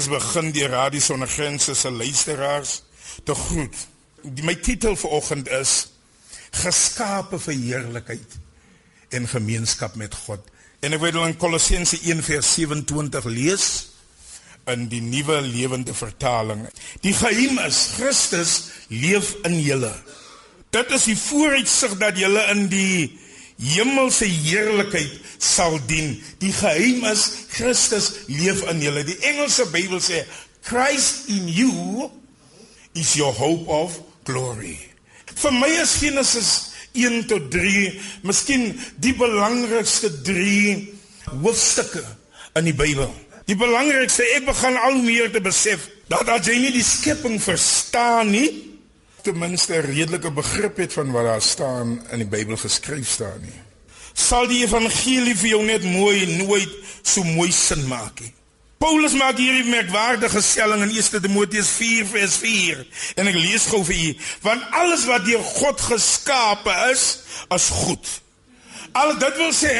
eers begin deur Radio Sonder Grense se luisteraars te groet. Die, my titel vir oggend is Geskape vir heerlikheid en gemeenskap met God. En ek wil in Kolossense 1:27 lees in die nuwe lewende vertaling. Die geheim is Christus leef in julle. Dit is die vooruitsig dat julle in die hemelse heerlikheid sal dien. Die geheim is Christus leef in julle. Die Engelse Bybel sê Christ in you is your hope of glory. Vir my is Genesis 1 tot 3 miskien die belangrikste 3 hoofstukke in die Bybel. Die belangrikste ek begin al meer te besef dat as jy nie die skepping verstaan nie, ten minste 'n redelike begrip het van wat daar staan in die Bybel geskryf staan nie. Sal die evangelie vir jou net mooi nooit so mooi sin maak nie. Paulus maak hierdie merkwaardige stelling in 1 Timoteus 4 vers 4 en ek lees gou vir u want alles wat deur God geskape is is goed. Al dit wil sê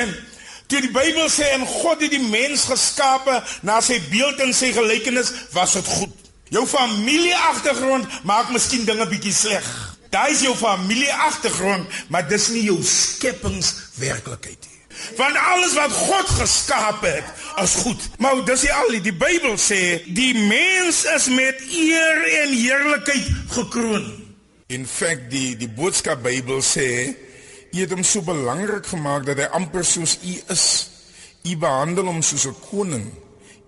toe die Bybel sê en God het die mens geskape na sy beeld en sy gelykenis was dit goed. Jou familie agtergrond maak miskien dinge bietjie sleg. Daai is jou familie agtergrond, maar dis nie jou skepingswerklikheid nie. Want alles wat God geskaap het, is goed. Maar dis nie al nie. Die Bybel sê die mens is met eer en heerlikheid gekroon. In feite die die boodskap Bybel sê jy het hom so belangrik gemaak dat hy amper soos u is. U behandel hom soos 'n koning.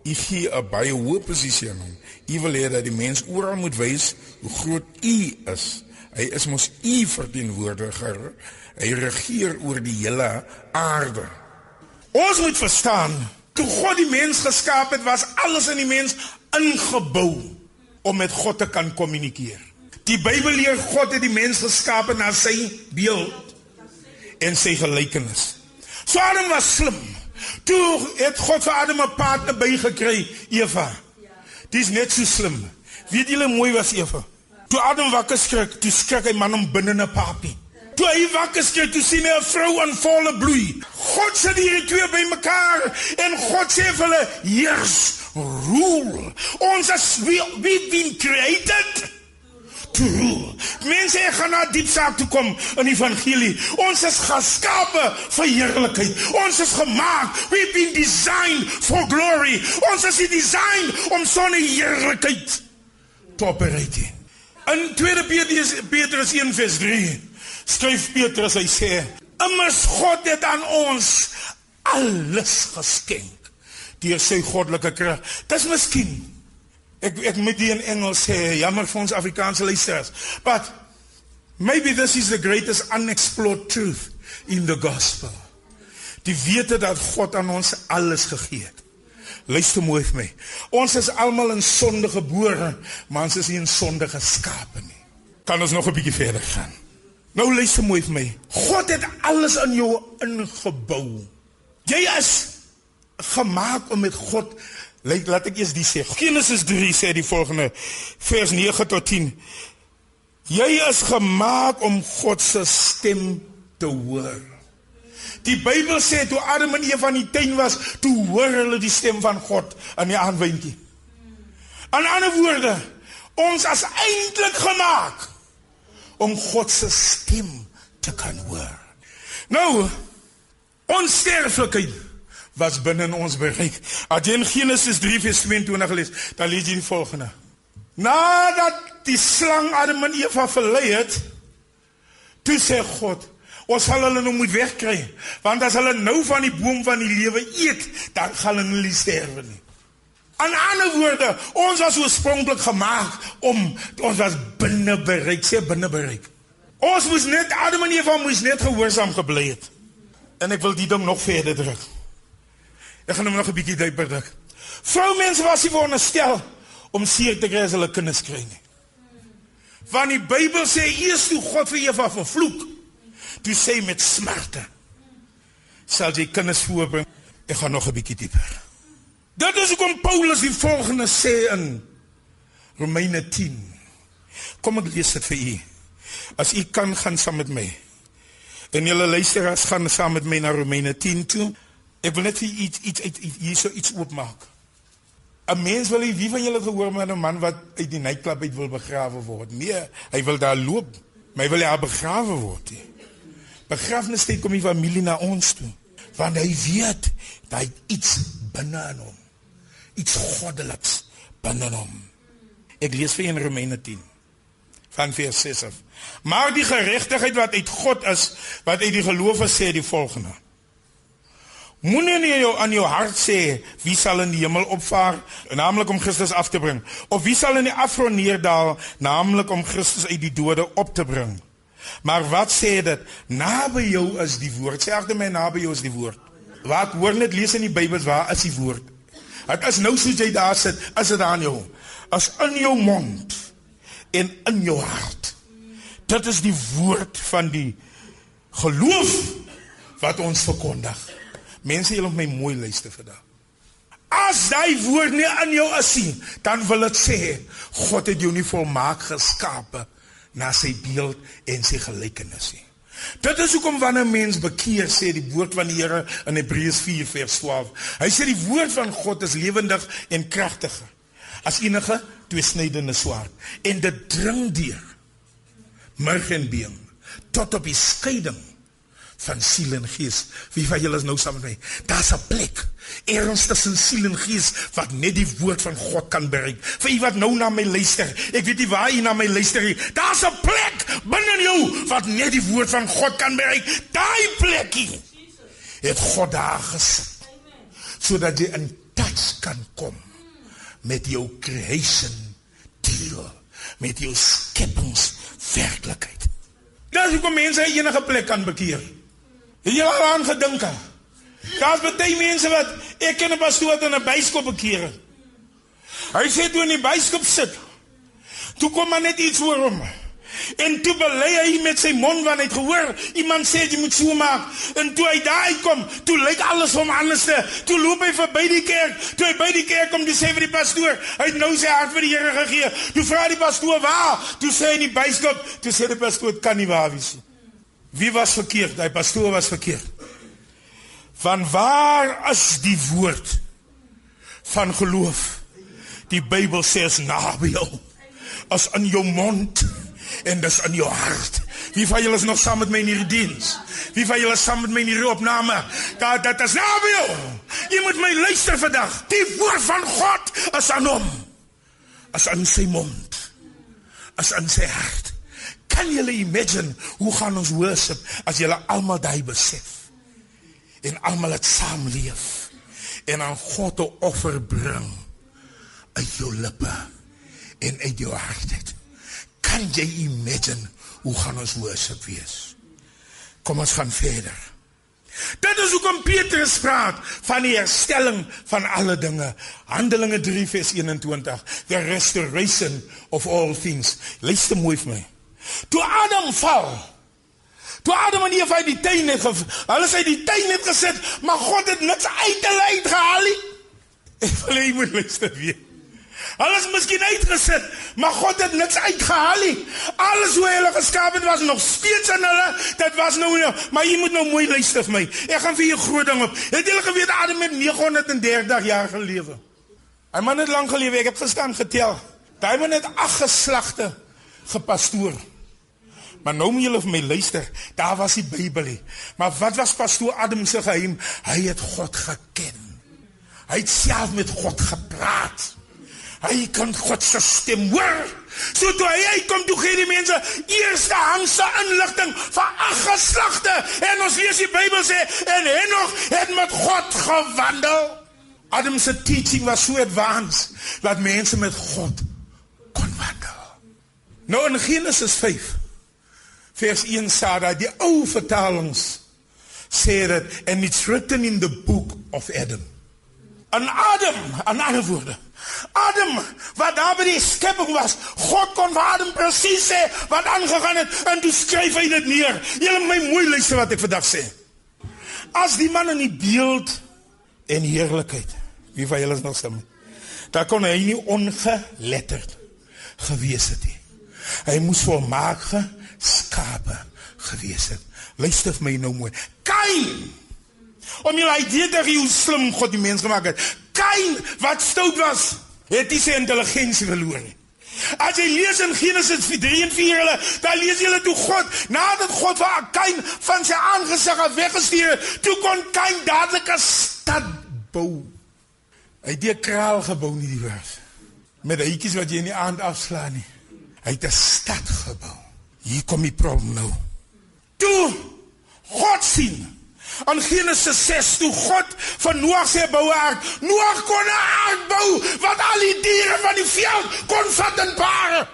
U gee 'n baie hoë posisie aan hom. U wil hê dat die mens oral moet wys hoe groot u is. Hy is mos u verteenwoordiger. Hy regeer oor die hele aarde. Ons moet verstaan, toe God die mens geskaap het, was alles in die mens ingebou om met God te kan kommunikeer. Die Bybel leer God het die mens geskaap na sy beeld en sy gelykenis. So Adam was slim. Toe het God vir Adam 'n partner bygekry, Eva. Dis net so slim. Weet julle mooi was Eva? Toe Adam wakker skrik, toe skrik hy man om binne 'n papie. Toe hy wakker skrik, toe sien hy 'n vrou aan volle bloei. God sit hierdie twee bymekaar en God sê vir hulle: "Heers, rule. Ons is we we've been created to rule." Mense gaan na diep saak toe kom in die evangelie. Ons is geskape vir heerlikheid. Ons is gemaak. We've been designed for glory. Ons is designed om so 'n heerlikheid te operate. In 2 Petrus Petrus 1:3 skryf Petrus hy sê: "Immers God het aan ons alles geskenk deur sy goddelike krag." Dis miskien ek ek moet dit in Engels sê, jammer vir ons Afrikaanse luisteraars. But maybe this is the greatest unexplored truth in the gospel. Die wete dat God aan ons alles gegee het. Luister mooi vir my. Ons is almal in sonde gebore, maar ons is nie in sonde geskape nie. Kan ons nog 'n bietjie verder gaan? Nou luister mooi vir my. God het alles in jou ingebou. Jy is gemaak om met God Laat laat ek eers die sê. Genesis 3 sê die volgende vers 9 tot 10. Jy is gemaak om God se stem te hoor. Die Bybel sê toe Adam en Eva in die tuin was, toe hoor hulle die stem van God in die aanwindjie. In ander woorde, ons is eintlik gemaak om God se stem te kan hoor. Nou, ons sterflikheid was binne in ons bereik. As jy in Genesis 3:22 lees, dan lees jy die volgende. Nadat die slang Adam en Eva verlei het, toe sê God, Ons sal hulle nou moet wegkry, want as hulle nou van die boom van die lewe eet, dan gaan hulle nie sterwe nie. Aan ander woorde, ons was oorspronklik gemaak om ons was binne bereik, sê binne bereik. Ons moes net Adam en Eva moes net gehoorsaam gebly het. En ek wil ding nog verder druk. Ek gaan hom nog 'n bietjie dieper druk. Vroumense was nie veronderstel om seer te kry as hulle kinders kry nie. Want die Bybel sê eers toe God vir Eva vervloek, toe sê met smarte sal jy kinders voorbring. Ek gaan nog 'n bietjie dieper. Dit is hoekom Paulus die volgende sê in Romeine 10 kom ek lees dit vir u. As u kan gaan saam met my. En julle luisteraars gaan saam met my na Romeine 10 toe ek wil net iets iets iets hierso iets oopmaak 'n Mens wil nie wie van julle gehoor met 'n man wat uit die nightclub uit wil begrawe word. Nee, hy wil daar loop, maar hy wil daar begrawe word. Nie. Begrafnistyd kom die familie na ons toe, want hy weet dat hy iets binne in hom, iets goddeliks binne in hom. Ek lees vir in Romeine 10 van vers 6 af. Maar die geregtigheid wat uit God is, wat uit die geloof is, sê die volgende: Moenie nie jou aan jou hart sê wie sal in die hemel opvaar, naamlik om Christus af te bring, of wie sal in die afgrond neerdal, naamlik om Christus uit die dode op te bring. Maar wat sê dit? Naby jou is die woord. Sê agter my naby jou is die woord. Wat hoor net lees in die Bybel waar is die woord? Dit is nou soos jy daar sit, is dit aan jou. As in jou mond en in jou hart. Dit is die woord van die geloof wat ons verkondig. Mense, julle moet my mooi luister vandag. As daai woord nie in jou is nie, dan wil dit sê God het jou nie volmaak geskape na sy beeld en sy gelykenis nie. Dit is hoekom wanneer mens bekeer sê die woord van die Here in Hebreërs 4 vers 12. Hy sê die woord van God is lewendig en kragtiger as enige tweesnydende swaard en dit dring deur murg en been tot op die skeiding van siel en gees. Wie van julle is nou saam met my? Daar's 'n plek ergens tussen siel en gees wat net die woord van God kan bereik. Vir u wat nou na my luister, ek weet nie waar u na my luister nie. Daar's 'n plek binne jou wat net die woord van God kan bereik. Daai plekkie het God daar gesit. Sodat jy in touch kan kom met jou creation deal, met jou skepings werklikheid. Dis hoekom mense enige plek kan bekeer. Het jy al aan gedink? Daar's baie mense wat ek ken 'n pastoor in 'n byskop bekeer. Hy sê toe in die byskop sit. Toe kom maar net iets voor hom. En toe belê hy met sy mond want hy het gehoor iemand sê jy moet so maak. En toe hy daar uitkom, toe lyk alles hom anders. Toe loop hy verby die kerk. Toe hy by die kerk kom, dis sê vir die pastoor, hy het nou sy hart vir die Here gegee. Toe vra die pastoor waar? Toe sê hy in die byskop, toe sê die pastoor kan nie waar wees nie. Wie was verkeerd? Daai pastoor was verkeerd. Van waar is die woord van geloof? Die Bybel sê is naby jou. As in jou mond en dis in jou hart. Wie van julle is nog saam met my in hierdie diens? Wie van julle is saam met my in hierdie opname? Dat dit is naby jou. Jy moet my luister vandag. Die woord van God is aan hom. As in sy mond. As in sy hart. Kan julle imagine hoe gaan ons worship as julle almal daai besef? En almal het saam leef en aan God 'n offer bring uit jou lippe en uit jou hart. Kan jy imagine hoe gaan ons worship wees? Kom ons gaan verder. Dit is hoekom Petrus praat van die herstelling van alle dinge. Handelinge 3 vers 21, the restoration of all things. Luister mooi vir my. Toe Adam val. Toe Adam en Eva uit die tuin het hulle sê die tuin het gesit, maar God het niks uit hulle uitgehaal nie. Ek wil moet luister weer. Hulle is miskien uitgesit, maar God het niks uitgehaal nie. Alles hoe hulle geskaap het was nog steeds in hulle. Dit was nou maar jy moet nou mooi luister vir my. Ek gaan vir jou groot ding op. Het julle geweet Adam het 930 jaar gelewe? Hy man het lank gelewe. Ek het gestaan getel. Daai man het ag geslagte gepastoor. Maar nou moet julle vir my luister. Daar was die Bybel nie. Maar wat was pastoor Adam se geheim? Hy het God geken. Hy het self met God gepraat. Hy kan God se stem hoor. So toe hy uitkom, toe gee die mense eerste handse inligting van ag geslagte. En ons lees die Bybel sê en Henog het met God gewandel. Adam se teaching was so advanced dat mense met God kon wandel. Nou in Genesis 5 vers 1 sê dat die ou vertalings sê dit and it's written in the book of Adam. An Adam, an ander woorde. Adam wat daar by die skepping was, God kon vir Adam presies sê wat aangegaan het en toe skryf hy dit neer. Julle my mooi luister wat ek vandag sê. As die man in die beeld en heerlikheid, wie van julle is nog saam? Daar kon hy nie ongeletterd gewees het nie. Hy moes volmaak geskape gewees het. Luister vir my nou mooi. Kain. Om jy idee dat jy slim God die mens gemaak het. Kain wat stout was, het hy sy intelligensie verloor nie. As jy lees in Genesis 3 en 4 hulle, dan lees jy hulle toe God, nadat God vir Kain van sy aangesig af weggestuur het, toe kon Kain dadelik 'n stad bou. Hy het 'n kraal gebou nie die woord. Met eitjies wat jy in die aand afslaan nie. Hy het 'n stad gebou. Hier kom die probleem nou. Toe God sien aan Genesis 6 toe God van Noag se boue ark. Noag kon 'n ark bou wat al die diere van die veld kon vat en pare.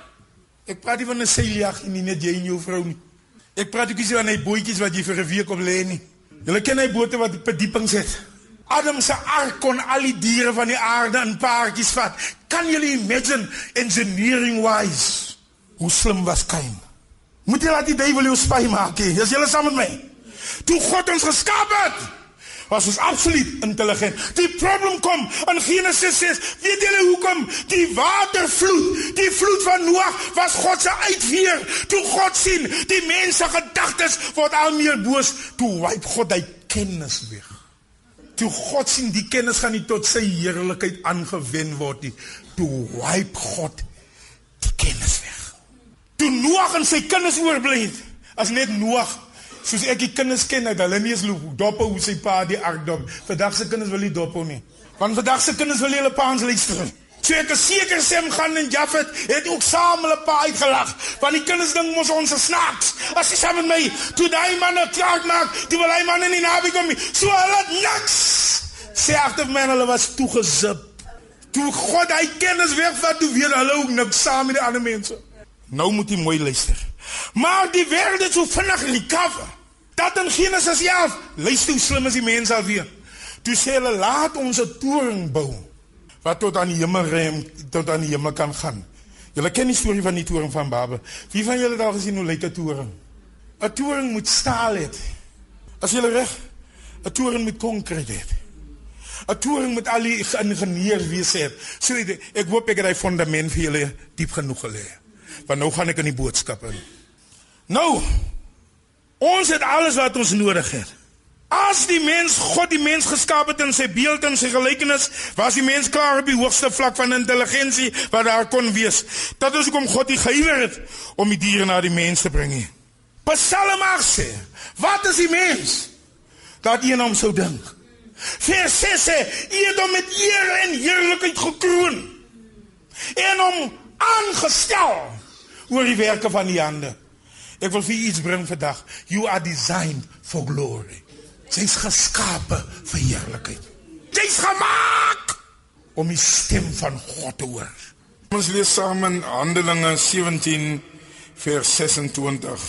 Ek praat nie van 'n seiljag nie, net jy en jou vrou nie. Ek praat ook nie van 'n bootjies wat jy vir 'n week op lê nie. Julle ken hy bote wat verdiepings het. Adam se ark kon al die diere van die aarde in paartjies vat. Kan julle imagine engineering wise? Hoe slim was Kain? Moet jy laat die duiwel jou spy maak? Is julle saam met my? Toe God ons geskaap het, was ons absoluut intelligent. Die probleem kom in Genesis 6. Weet julle hoekom? Die watervloed, die vloed van Noag was God se uitveer. Toe God sien die mense gedagtes word al meer boos, toe wipe God hy kennis weg. Toe God sien die kennis gaan nie tot sy heerlikheid aangewend word nie, toe wipe God die kennis Noag en sy kinders oorbly het, as net Noag Soos ek die kinders ken, dat hulle nie eens dop hoe sy pa die ark dop. Vandag se kinders wil nie dop nie. Want vandag se kinders wil hulle paans luister. So ek is seker Sem gaan en Jafet het ook saam hulle pa uitgelag. Want die kinders dink mos ons snaaks. As jy saam met my toe daai man 'n klaar maak, toe wil hy man in die naby kom. So hulle niks. Sê agter my hulle was toegezip. Toe God hy kennis wegvat, toe weet hulle ook niks saam met die ander mense. Nou moet jy mooi luister. Maar die wêreld het so vinnig recover. Dat in Genesis 11, luister hoe slim is die mense alweer. Toe sê hulle laat ons 'n toring bou wat tot aan die hemel rem, tot aan die hemel kan gaan. Julle ken die storie van die toring van Babel. Wie van julle het al gesien hoe lyk 'n toring? 'n Toring moet staal hê. As jy reg, 'n toring moet konkreet hê. 'n Toring moet al die ingenieurs wees het. So ek hoop ek het daai fondament vir julle diep genoeg gelê. Want nou gaan ek in die boodskap in. Nou, Ons het alles wat ons nodig het. As die mens God die mens geskaap het in sy beeld en sy gelykenis, was die mens klaar op die hoogste vlak van intelligensie wat daar kon wees. Dit is hoekom God die gehuiwer het om die diere na die mens te bring. Psalm 8 sê, wat is die mens dat een hom sou dink? Vers 6 sê, hy het hom met eer en heerlikheid gekroon en hom aangestel oor die werke van die hande. Ek wil vir u iets bring vandag. You are designed for glory. Jy's geskape vir heerlikheid. Jy's gemaak om die stem van God te hoor. Ons lees saam in Handelinge 17 vers 26.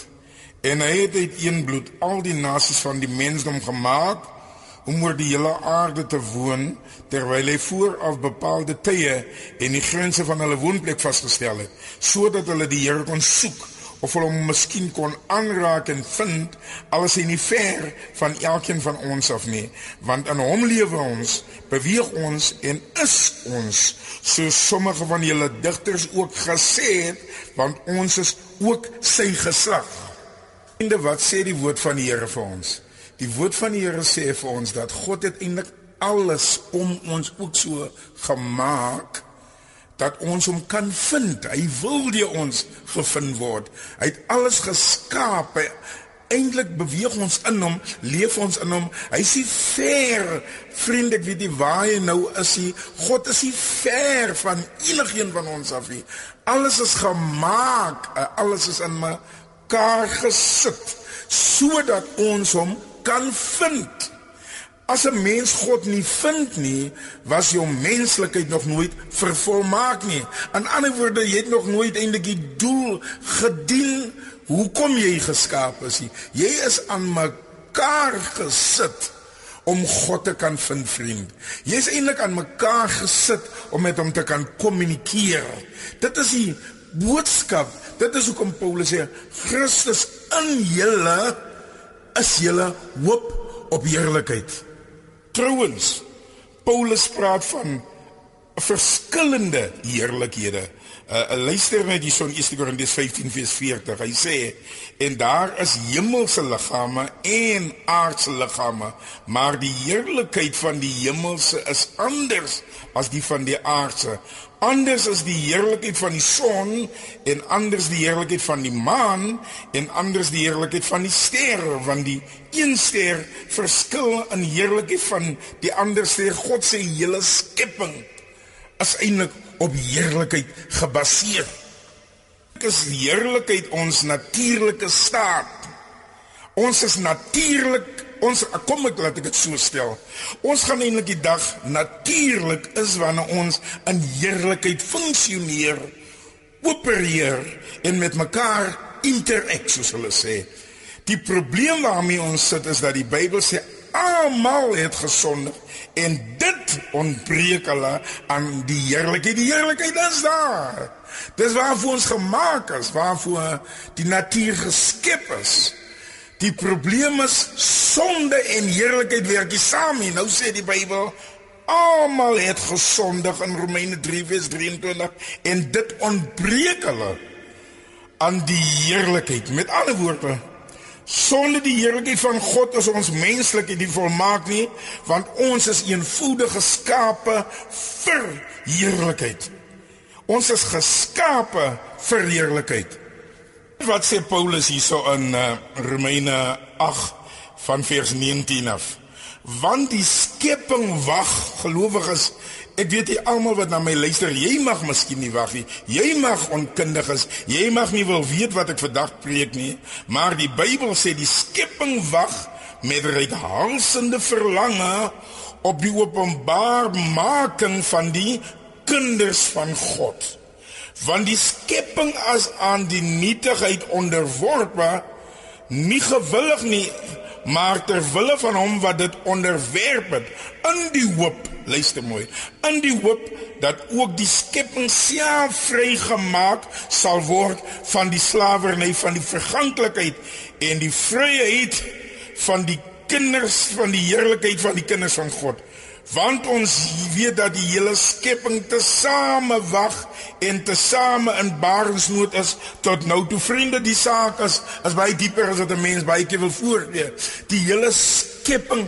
En hy het uit een bloed al die nasies van die mensdom gemaak om oor die hele aarde te woon terwyl hy vooraf bepaalde tye en die grense van hulle woonplek vasgestel het sodat hulle die Here kon soek of hulle hom miskien kon aanraak en vind alles hy nie ver van elkeen van ons af nie. Want in hom lewe ons beweeg ons en is ons so sommige van julle digters ook gesê het want ons is ook sy geslag. En wat sê die woord van die Here vir ons die woord van die Here sê vir ons dat God het eintlik alles om ons ook so gemaak dat ons hom kan vind. Hy wil deur ons gevind word. Hy het alles geskaap. Hy eintlik beweeg ons in hom, leef ons in hom. Hy is ver. Vriend, ek weet nie waar hy nou is nie. God is nie ver van enigiemand van ons af nie. Alles is gemaak. Alles is in mekaar gesit sodat ons hom kan vind. As 'n mens God nie vind nie, was jou menslikheid nog nooit vervolmaak nie. In ander woorde, jy het nog nooit eintlik die doel gedien hoekom jy geskaap is. Nie. Jy is aan mekaar gesit om God te kan vind, vriend. Jy is eintlik aan mekaar gesit om met hom te kan kommunikeer. Dit is die boodskap. Dit is hoekom Paulus sê Christus in julle is julle hoop op heerlikheid. Trouwens, Paulus praat van verskillende heerlikhede. Uh, luister net hierson 1 Korintiërs 15 vers 40. Hy sê en daar is hemelse liggame en aardse liggame, maar die heerlikheid van die hemelse is anders as die van die aardse. Anders is die heerlikheid van die son en anders die heerlikheid van die maan en anders die heerlikheid van die sterre want die een ster verskil in heerlikheid van die ander ster. God se hele skepping is eintlik op heerlikheid gebaseer. Is heerlikheid ons natuurlike staat. Ons is natuurlik ons kom ek laat ek dit so stel. Ons gaan eintlik die dag natuurlik is wanneer ons in heerlikheid funksioneer, opereer en met mekaar interak soos hulle sê. Die probleem waarmee ons sit is dat die Bybel sê almal het gesondig en dit ontbreek hulle aan die heerlikheid. Die heerlikheid is daar. Dis waarvoor ons gemaak is, waarvoor die natuur geskep is. Die probleem is sonde en heerlikheid werk nie saam nie. Nou sê die Bybel almal het gesondig in Romeine 3:23 en dit ontbreek hulle aan die heerlikheid. Met ander woorde, sonder die heerlikheid van God is ons menslikheid nie volmaak nie, want ons is eenvoudig geskape vir heerlikheid. Ons is geskape vir heerlikheid. Wat sê Paulus hierso in uh, Romeine 8 van vers 19 af? Want die skepping wag, gelowiges, ek weet jy almal wat na my luister, jy mag miskien nie wag nie. Jy mag onkundig is. Jy mag nie wil weet wat ek vandag preek nie, maar die Bybel sê die skepping wag met reikhalsende verlange op die openbaarmaking van die kinders van God want die skepping as aan die nietigheid onderworpe nie gewillig nie maar ter wille van hom wat dit onderwerp het. In die hoop luister mooi in die hoop dat ook die skepping self vrygemaak sal word van die slawerny van die verganklikheid en die vryheid van die kinders van die heerlikheid van die kinders van God want ons weet dat die hele skepping tesame wag en tesame in barensnood is tot nou toe vriende die saak is as baie dieper as wat 'n mens baie keer wil voorgee die hele skepping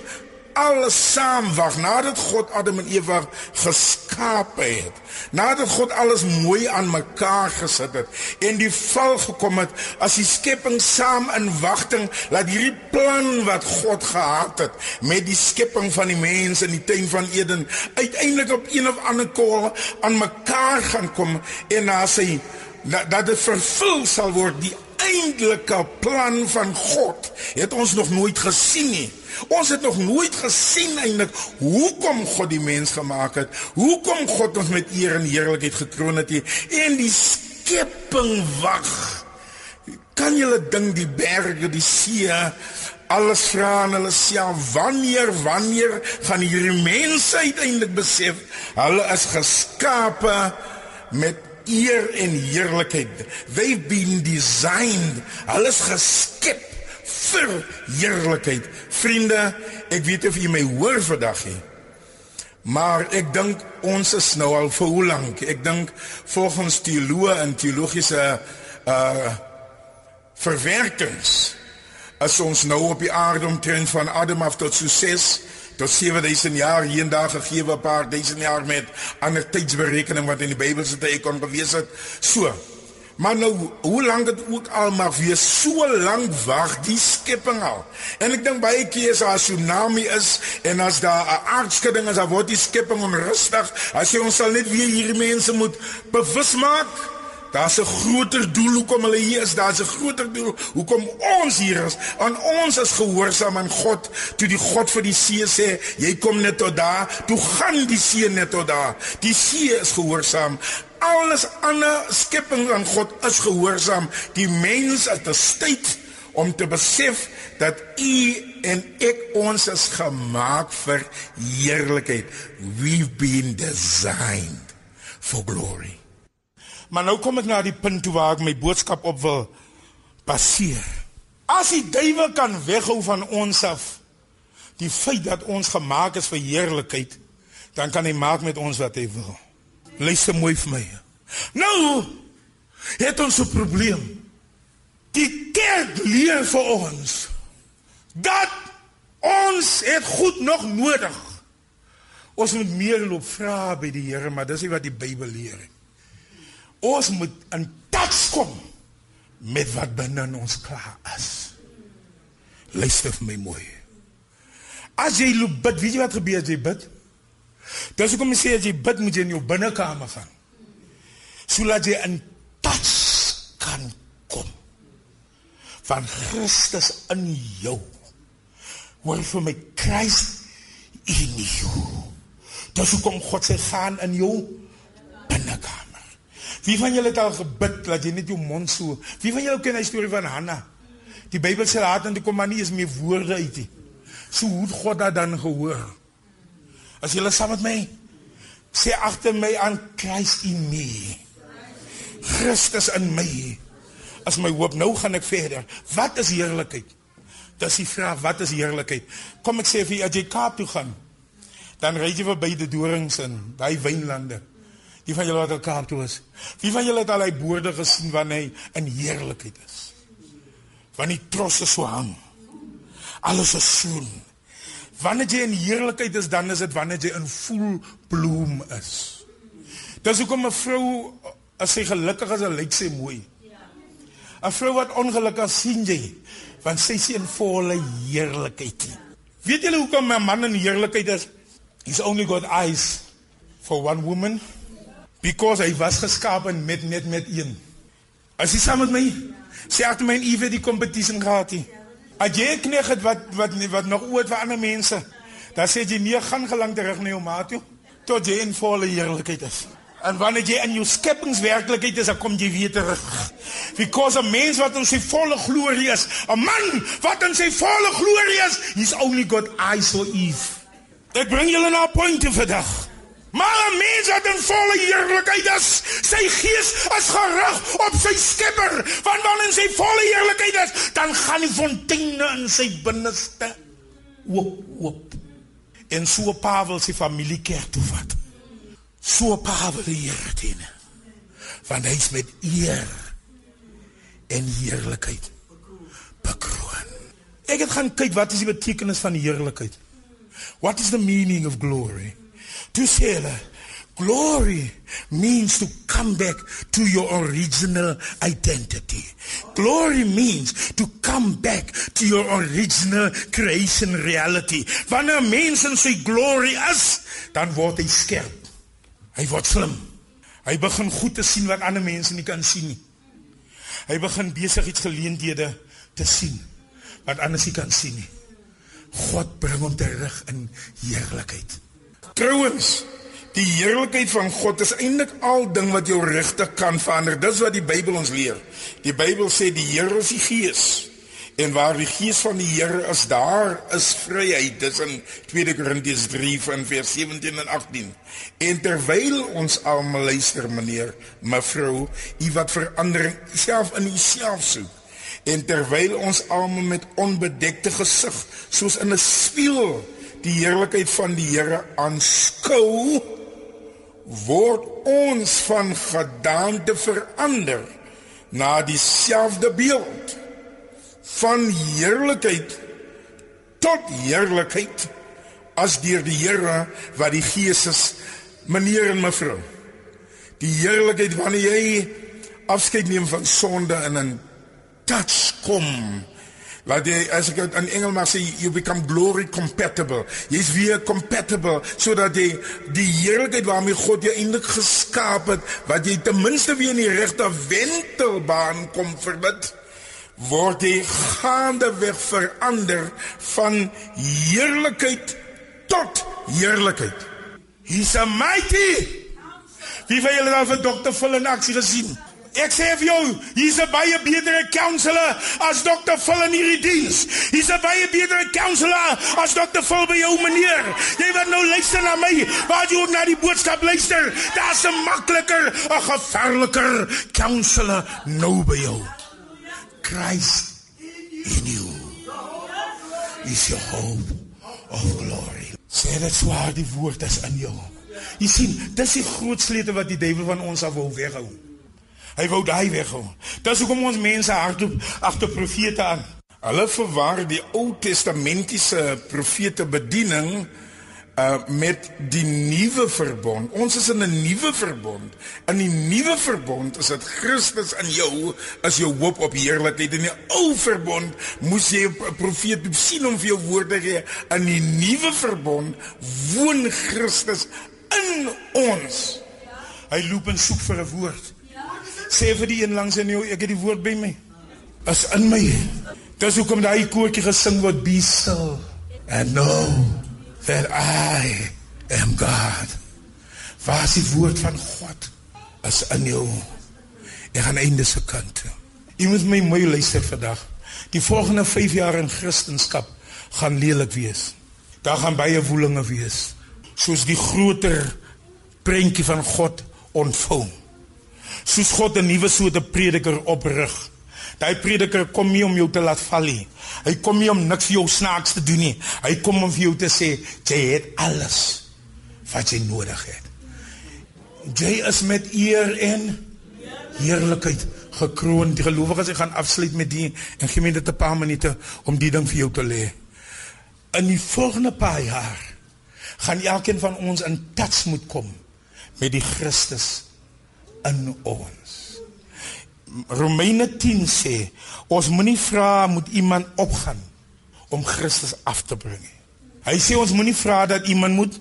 alles saam wag nadat God Adam en Eva geskape het. Nadat God alles mooi aan mekaar gesit het en die val gekom het as die skepping saam in wagting laat hierdie plan wat God gehad het met die skepping van die mens in die tuin van Eden uiteindelik op een of ander koel aan mekaar gaan kom en na sy dat dit vervul sal word die eintlike plan van God het ons nog nooit gesien nie Ons het nog nooit gesien eintlik hoekom God die mens gemaak het. Hoekom God ons met eer en heerlikheid gekroon het en die skepping wag. Kan julle dink die berge, die see, alles vra aan hulle self wanneer wanneer gaan hierdie mense uiteindelik besef hulle is geskape met eer en heerlikheid. They've been designed. Hulle is geskep vir heerlikheid. Vriende, ek weet of jy my hoor vandag hier. Maar ek dink ons is nou al vir hoe lank? Ek dink volgens teoloë en teologiese uh verwerkings as ons nou op die aarde omtrent van Adam af tot 6 tot 7000 jaar hier en daar gegee 'n paar duisend jaar met ander tydsberekening wat in die Bybel se tyd kon bewees het. So, Maar nou, hoe lank het ook al maar weer so lank wag die skepping al. En ek dink baie keer as 'n tsunami is en as daar 'n aardskudding is, dan word die skepping onrustig. As jy ons sal net weer hierdie mense moet bewus maak. Daar's 'n groter doel hoekom hulle hier is. Daar's 'n groter doel hoekom ons hier is. Aan ons is gehoorsaam aan God. Toe die God vir die see sê, jy kom net tot daar, toe gaan die see net tot daar. Die see is gehoorsaam alles ander skepping aan God is gehoorsaam. Die mens het 'n tyd om te besef dat u en ek ons is gemaak vir heerlikheid. We've been designed for glory. Maar nou kom ek na die punt toe waar ek my boodskap op wil baseer. As die duiwel kan weghou van ons af die feit dat ons gemaak is vir heerlikheid, dan kan hy maak met ons wat hy wil. Luister mooi vir my. Nou het ons 'n probleem. Die kerk leer vir ons dat ons het goed nog nodig. Ons moet meer loop vra by die Here, maar dis nie wat die Bybel leer nie. Ons moet in touch kom met wat binne in ons klaar is. Luister vir my mooi. As jy loop bid, weet jy wat gebeur as jy bid? Dis hoekom sê as jy bid, moet jy in jou binnekamer gaan. Sodat jy in touch kan kom van Christus in jou. Hoor vir my Christ in jou. Dis hoekom God sê gaan in jou binnekamer. Wie van julle het al gebid dat jy net jou mond so? Wie van julle ken die storie van Hanna? Die Bybel sê laat en toe kom maar nie eens meer woorde uit nie. So hoe het God dat dan gehoor? As julle saam met my sê agter my aan Christ in my. Christus in my. As my hoop nou gaan ek verder. Wat is heerlikheid? Dis die vraag, wat is heerlikheid? Kom ek sê vir jy as jy Kaap toe gaan, dan ry jy verby die dorings in daai wynlande. Wie van julle wat al Kaap toe is? Wie van julle het al hy boorde gesien wanneer hy in heerlikheid is? Wanneer die trosse so hang. Alles is soen. Wanneer jy in heerlikheid is, dan is dit wanneer jy in vol bloem is. Dis hoekom 'n vrou as sy gelukkig is, lyk sy mooi. 'n Vrou wat ongelukkig is, sien jy, want sy sien volle heerlikheid. Weet julle hoekom 'n man in heerlikheid is? He's only got eyes for one woman because hy was geskaap met net met een. As jy saam met my sê ek my ewe die kompetisie gehad het. As jy kneg het wat wat wat nog ooit vir ander mense, dan sê jy nee, gaan gelang terug na jou maat toe tot jy in volle heerlikheid is. En wanneer jy in jou skepingswerklikheid is, dan kom jy weer terug. Because 'n mens wat in sy volle glorie is, 'n man wat in sy volle glorie is, he's only got eyes for Eve. Ek bring julle na 'n punt vandag. Maar 'n mens wat in volle heerlikheid is, sy gees is gerig gaan die fonteine in sy binneste oop oop. En so Pavel sy familie kerk toe vat. So Pavel die Here dien. Want hy's met eer en heerlikheid bekroon. Ek het gaan kyk wat is die betekenis van heerlikheid? What is the meaning of glory? To say glory means to come back to your original identity. Glory means to come back to your original creation reality. Wanneer mens in sy glory is, dan word hy skerp. Hy word slim. Hy begin goed te sien wat ander mense nie kan sien nie. Hy begin besigheidsgeleenthede te sien wat anders nie kan sien nie. God bring hom terug in heerlikheid. Trouwens, die heerlikheid van God is eintlik al ding wat jou rigting kan verander. Dis wat die Bybel ons leer. Die Bybel sê die Here is die Gees. En waar die Gees van die Here is, daar is vryheid. Dis in 2 Korintiërs 3 van vers 17 en 18. En terwyl ons almal luister, meneer, mevrou, u wat verandering self in uself soek En terwyl ons almal met onbedekte gesig soos in 'n spieël die heerlikheid van die Here aanskou, word ons van gedaante verander na dieselfde beeld van heerlikheid tot heerlikheid as deur die Here wat die Gees is, meneer en mevrou. Die heerlikheid wanneer jy afskeid neem van sonde in 'n touch kom. Laat jy as ek in Engels maar sê you become glory compatible. Jy's weer compatible sodat jy die heerlikheid waarmee God jou eintlik geskaap het, wat jy ten minste weer in die regte wentelbaan kom verbid word jy gaande weg verander van heerlikheid tot heerlikheid. He's a mighty. Wie van julle het al vir dokter Phil in aksie gesien? Ek sê vir jou, hier's 'n baie betere counselor as Dr. Phil in hierdie diens. Hier's 'n baie betere counselor as Dr. Phil by jou meneer. Jy wat nou luister na my, waar jy ook na die boodskap luister, daar's 'n makliker, 'n gevaarliker counselor nou by jou. Christ in you. Is your hope of glory. Sê dit swaar die woord is in jou. Jy sien, dis die groot sleutel wat die duiwel van ons af wil weghou. Hy wou daai weghou. Dis hoekom ons mense hardop agter profete aan. Hulle verwar die Ou Testamentiese profete bediening uh met die nuwe verbond. Ons is in 'n nuwe verbond. In die nuwe verbond is dit Christus in jou as jou hoop op heerlikheid. In die ou verbond moes jy 'n profeet sien om vir jou woorde gee. In die nuwe verbond woon Christus in ons. Hy loop en soek vir 'n woord. Sê vir die een langs in jou, ek het die woord by my. Is in my. Dis hoekom daai koortjie gesing word, be still and know that I am God. Waar is die woord van God? Is in jou. Ek gaan einde se kant. Jy moet my mooi luister vandag. Die volgende 5 jaar in Christendom gaan lelik wees. Daar gaan baie woelinge wees. Soos die groter prentjie van God ontvou. Soos God 'n nuwe soort prediker oprig. Daai prediker kom nie om jou te laat val nie. Hy kom nie om niks vir jou snaaks te doen nie. Hy kom om vir jou te sê jy het alles wat jy nodig het. Jy is met eer en heerlikheid gekroon. Die gelowiges gaan afsluit met die en gee my dit 'n paar minute om die ding vir jou te lê. In die volgende paar jaar gaan elkeen van ons in touch moet kom met die Christus in ons. Romeine 10 sê ons moenie vra moet iemand opgaan om Christus af te bring nie. Hy sê ons moenie vra dat iemand moet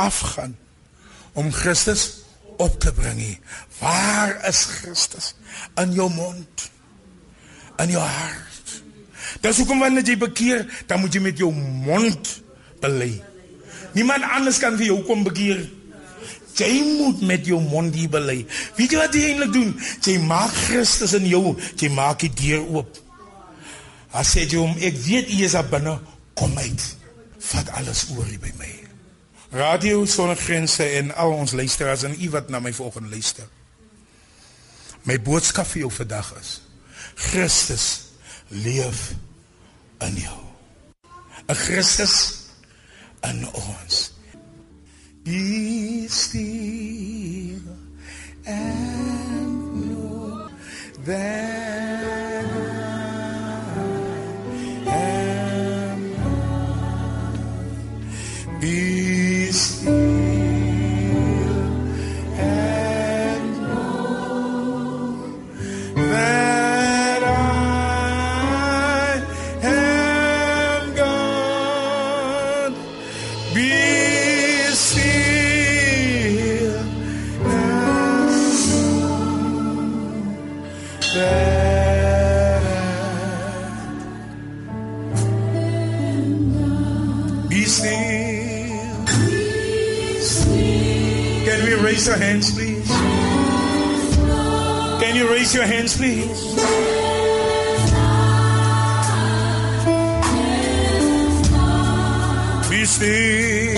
afgaan om Christus op te bring nie. Waar is Christus in jou mond? In jou hart? Dis hoekom wanneer jy bekeer, dan moet jy met jou mond bely. Niemand anders kan vir jou kom bekeer nie. Jy moet met jou mond hier bely. Weet jy wat jy eintlik doen? Jy maak Christus in jou, jy maak die deur oop. As jy hom, ek weet jy is binne, kom uit. Vat alles oor hier by my. Radio sonder grense en al ons luisteraars en u wat na my volgende luister. My boodskap vir jou vandag is: Christus leef in jou. 'n Christus in ons. Be still and know that Still. Can we raise our hands, please? Can you raise your hands, please? Be still.